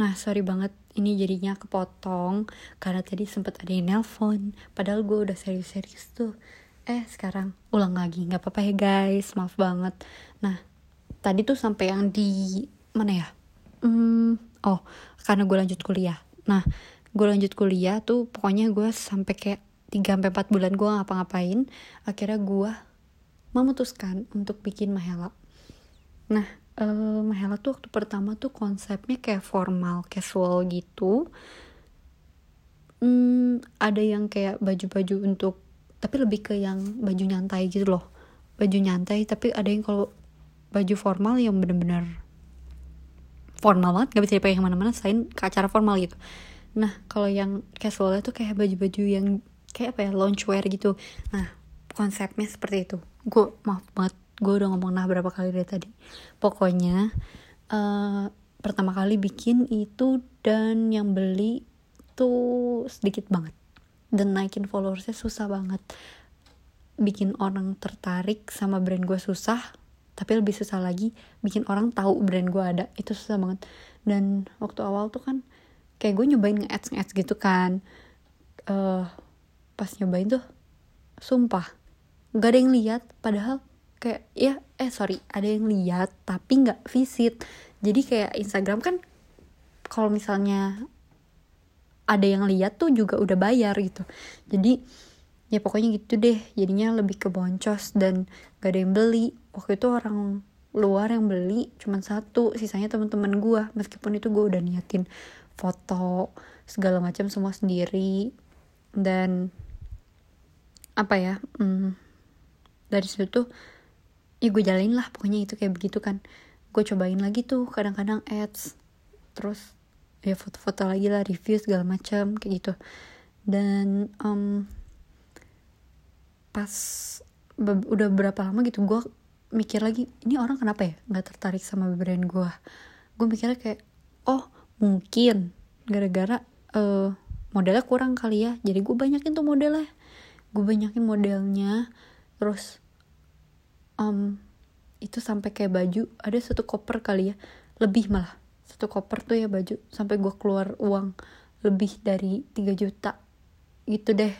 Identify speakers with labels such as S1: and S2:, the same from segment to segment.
S1: Nah, sorry banget ini jadinya kepotong karena tadi sempat ada yang nelpon. Padahal gue udah serius-serius tuh. Eh, sekarang ulang lagi. Nggak apa-apa ya guys, maaf banget. Nah, tadi tuh sampai yang di mana ya? Hmm, oh, karena gue lanjut kuliah. Nah, gue lanjut kuliah tuh pokoknya gue sampai kayak 3 sampai 4 bulan gue ngapa-ngapain. Akhirnya gue memutuskan untuk bikin Mahela. Nah, uh, Mahela tuh waktu pertama tuh konsepnya kayak formal, casual gitu. Hmm, ada yang kayak baju-baju untuk tapi lebih ke yang baju nyantai gitu loh. Baju nyantai tapi ada yang kalau baju formal yang bener-bener formal banget gak bisa dipakai ke mana-mana selain ke acara formal gitu nah kalau yang casual itu kayak baju-baju yang kayak apa ya loungewear gitu nah konsepnya seperti itu gue maaf banget gue udah ngomong nah berapa kali dari tadi. Pokoknya uh, pertama kali bikin itu dan yang beli tuh sedikit banget. Dan naikin followersnya susah banget. Bikin orang tertarik sama brand gue susah tapi lebih susah lagi bikin orang tahu brand gue ada. Itu susah banget. Dan waktu awal tuh kan kayak gue nyobain nge-ads nge-ads gitu kan. Uh, pas nyobain tuh sumpah gak ada yang lihat. Padahal kayak ya eh sorry ada yang lihat tapi nggak visit. Jadi kayak Instagram kan kalau misalnya ada yang lihat tuh juga udah bayar gitu. Jadi ya pokoknya gitu deh. Jadinya lebih ke boncos dan gak ada yang beli. Waktu itu orang luar yang beli cuma satu sisanya teman-teman gue meskipun itu gue udah niatin foto segala macam semua sendiri. Dan apa ya hmm, dari situ tuh ya gue jalanin lah pokoknya itu kayak begitu kan. Gue cobain lagi tuh kadang-kadang ads terus ya foto-foto lagi lah review segala macam kayak gitu. Dan um, pas be udah berapa lama gitu gue mikir lagi ini orang kenapa ya nggak tertarik sama brand gue gue mikirnya kayak oh mungkin gara-gara uh, modelnya kurang kali ya jadi gue banyakin tuh modelnya. Gue banyakin modelnya terus um, itu sampai kayak baju ada satu koper kali ya. Lebih malah. Satu koper tuh ya baju sampai gue keluar uang lebih dari 3 juta. Gitu deh.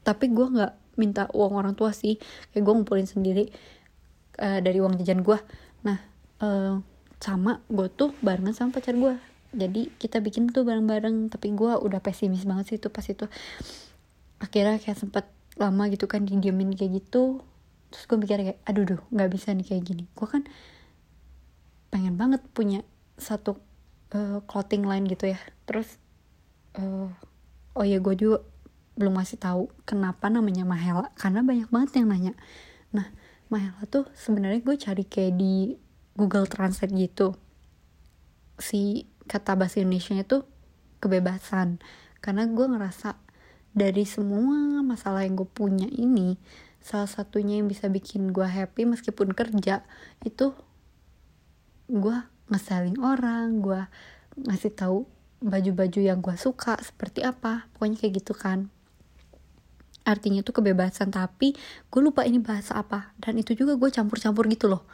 S1: Tapi gue nggak minta uang orang tua sih. Kayak gue ngumpulin sendiri uh, dari uang jajan gue nah uh, sama gue tuh barengan sama pacar gue jadi kita bikin tuh bareng-bareng. Tapi gue udah pesimis banget sih tuh pas itu. Akhirnya kayak sempet lama gitu kan didiemin kayak gitu terus gue mikir kayak aduh duh nggak bisa nih kayak gini. Gue kan pengen banget punya satu uh, clothing line gitu ya. Terus uh, oh ya gue juga belum masih tahu kenapa namanya Mahela karena banyak banget yang nanya. Nah Mahela tuh sebenarnya gue cari kayak di Google Translate gitu. Si kata bahasa Indonesia itu kebebasan. Karena gue ngerasa dari semua masalah yang gue punya ini salah satunya yang bisa bikin gue happy meskipun kerja itu gue ngeselling orang gue ngasih tahu baju-baju yang gue suka seperti apa pokoknya kayak gitu kan. Artinya itu kebebasan tapi gue lupa ini bahasa apa dan itu juga gue campur-campur gitu loh.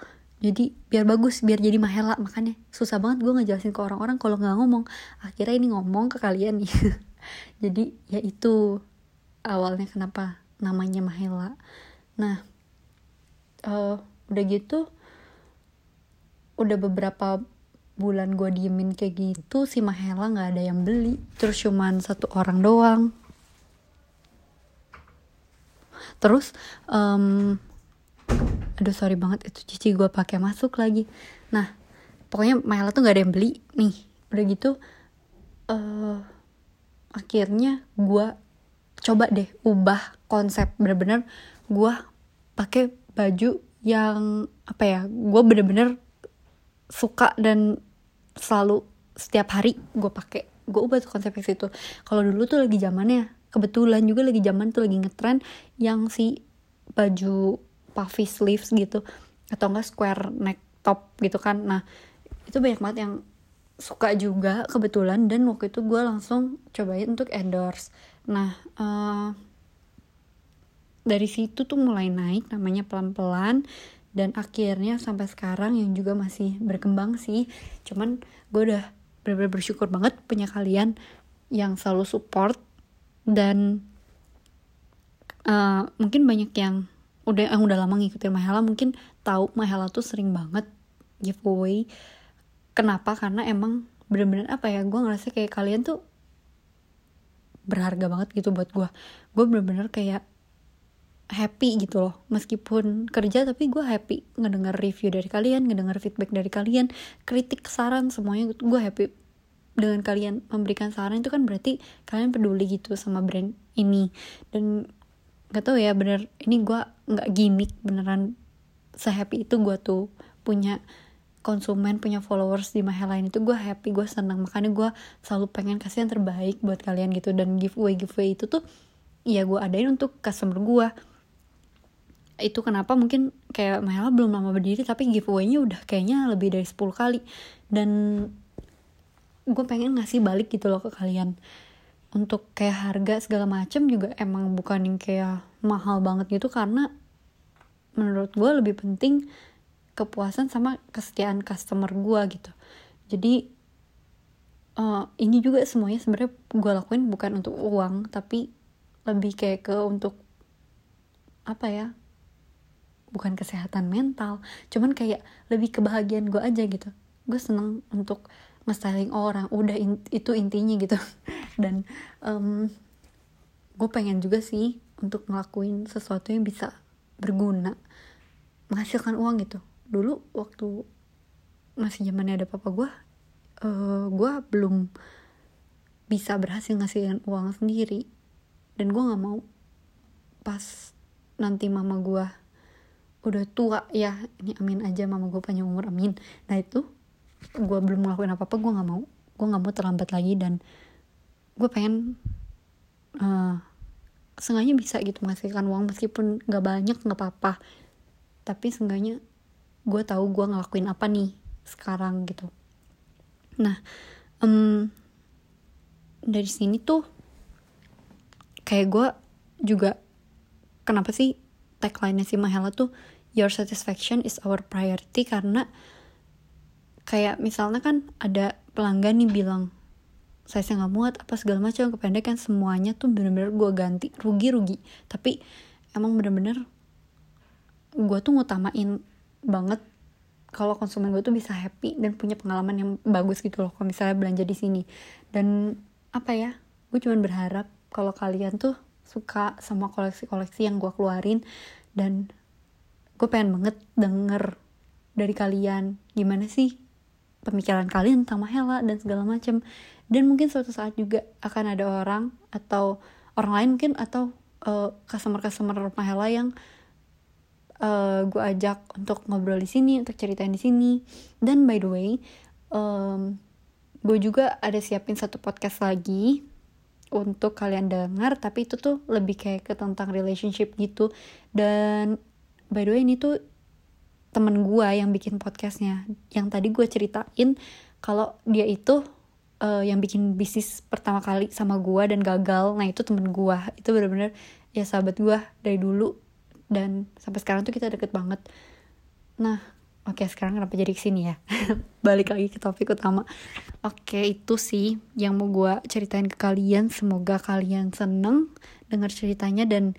S1: Jadi biar bagus biar jadi mahela makanya susah banget gue ngejelasin ke orang-orang kalau nggak ngomong. Akhirnya ini ngomong ke kalian nih. Jadi ya itu awalnya kenapa namanya Mahela. Nah uh, udah gitu udah beberapa bulan gue diemin kayak gitu si Mahela nggak ada yang beli. Terus cuman satu orang doang. Terus um, aduh sorry banget itu cici gue pakai masuk lagi. Nah pokoknya Mahela tuh nggak ada yang beli nih. Udah gitu uh, akhirnya gue coba deh ubah konsep bener-bener gue pakai baju yang apa ya gue bener-bener suka dan selalu setiap hari gue pakai. Gue ubah tuh konsep itu kalau dulu tuh lagi zamannya kebetulan juga lagi zaman tuh lagi ngetren yang si baju puffy sleeves gitu atau enggak square neck top gitu kan. Nah itu banyak banget yang suka juga kebetulan dan waktu itu gue langsung cobain untuk endorse. Nah uh, dari situ tuh mulai naik namanya pelan-pelan dan akhirnya sampai sekarang yang juga masih berkembang sih. Cuman gue udah benar-benar bersyukur banget punya kalian yang selalu support dan uh, mungkin banyak yang udah yang udah lama ngikutin Mahela mungkin tahu Mahela tuh sering banget giveaway kenapa? Karena emang bener-bener apa ya gue ngerasa kayak kalian tuh berharga banget gitu buat gue gue bener-bener kayak happy gitu loh. Meskipun kerja tapi gue happy ngedenger review dari kalian ngedenger feedback dari kalian kritik saran semuanya gue happy dengan kalian. Memberikan saran itu kan berarti kalian peduli gitu sama brand ini. Dan gak tau ya bener ini gue nggak gimmick beneran sehappy itu gue tuh punya konsumen punya followers di Mahela ini tuh gue happy gue senang makanya gue selalu pengen kasih yang terbaik buat kalian gitu. Dan giveaway giveaway itu tuh ya gue adain untuk customer gue itu kenapa mungkin kayak Mahela belum lama berdiri tapi giveaway-nya udah kayaknya lebih dari 10 kali. Dan gue pengen ngasih balik gitu loh ke kalian. Untuk kayak harga segala macem juga emang bukan yang kayak mahal banget gitu. Karena menurut gue lebih penting kepuasan sama kesetiaan customer gue gitu. Jadi uh, ini juga semuanya sebenarnya gue lakuin bukan untuk uang tapi lebih kayak ke untuk apa ya bukan kesehatan mental cuman kayak lebih kebahagiaan gue aja gitu. Gue seneng untuk nge-styling orang udah in, itu intinya gitu. Dan um, gue pengen juga sih untuk ngelakuin sesuatu yang bisa berguna menghasilkan uang gitu dulu waktu masih zamannya ada papa gue uh, gue belum bisa berhasil ngasihin uang sendiri. Dan gue nggak mau pas nanti mama gue udah tua ya ini amin aja mama gue panjang umur amin. Nah itu gue belum ngelakuin apa apa gue nggak mau. Gue nggak mau terlambat lagi dan gue pengen uh, sengaja bisa gitu menghasilkan uang meskipun nggak banyak nggak apa-apa. Tapi seenggaknya gue tahu gue ngelakuin apa nih sekarang gitu. Nah um, dari sini tuh kayak gue juga kenapa sih tagline-nya si Mahela tuh your satisfaction is our priority karena kayak misalnya kan ada pelanggan nih bilang saya nggak muat apa segala macam kependekan semuanya tuh bener-bener gue ganti rugi-rugi. Tapi emang bener-bener gue tuh ngutamain banget kalau konsumen gue tuh bisa happy dan punya pengalaman yang bagus gitu loh kalau misalnya belanja di sini. Dan apa ya gue cuma berharap kalau kalian tuh suka sama koleksi-koleksi yang gue keluarin dan gue pengen banget denger dari kalian gimana sih pemikiran kalian tentang Mahela dan segala macam dan mungkin suatu saat juga akan ada orang atau orang lain mungkin atau uh, customer customer Mahela yang uh, gue ajak untuk ngobrol di sini untuk ceritain di sini. Dan by the way um, gue juga ada siapin satu podcast lagi untuk kalian dengar tapi itu tuh lebih kayak ke tentang relationship gitu. Dan by the way ini tuh temen gue yang bikin podcastnya. Yang tadi gue ceritain kalau dia itu uh, yang bikin bisnis pertama kali sama gue dan gagal. Nah itu temen gue itu bener-bener ya sahabat gue dari dulu dan sampai sekarang tuh kita deket banget. Nah oke okay, sekarang kenapa jadi ke sini ya? Balik lagi ke topik utama. Oke okay, itu sih yang mau gue ceritain ke kalian. Semoga kalian seneng dengar ceritanya dan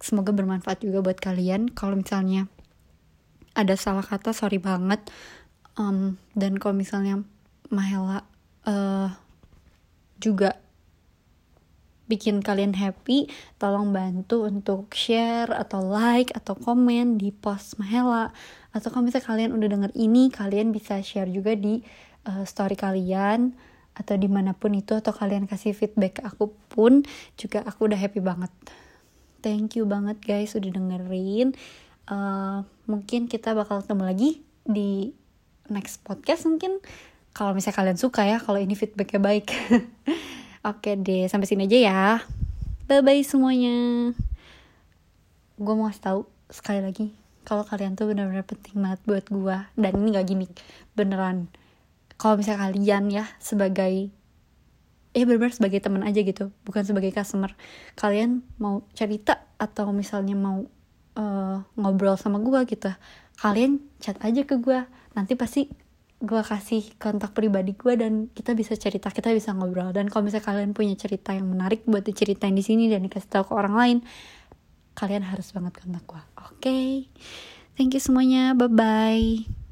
S1: semoga bermanfaat juga buat kalian. Kalau misalnya ada salah kata sorry banget. Um, dan kalau misalnya Mahela uh, juga bikin kalian happy, tolong bantu untuk share atau like atau komen di post Mahela. Atau kalau misalnya kalian udah denger ini, kalian bisa share juga di uh, story kalian atau di mana pun itu atau kalian kasih feedback ke aku pun juga aku udah happy banget. Thank you banget guys udah dengerin uh, mungkin kita bakal ketemu lagi di next podcast mungkin kalau misalnya kalian suka ya kalau ini feedbacknya baik oke deh sampai sini aja ya. Bye bye semuanya. Gue mau kasih tahu sekali lagi kalau kalian tuh benar-benar penting banget buat gue dan ini gak gimmick beneran. Kalau misalnya kalian ya sebagai eh benar-benar sebagai teman aja gitu bukan sebagai customer. Kalian mau cerita atau misalnya mau uh, ngobrol sama gue gitu kalian chat aja ke gue nanti pasti gue kasih kontak pribadi gue dan kita bisa cerita kita bisa ngobrol. Dan kalau misalnya kalian punya cerita yang menarik buat diceritain di sini dan dikasih tahu ke orang lain kalian harus banget kontak gue oke? Okay? thank you semuanya. Bye bye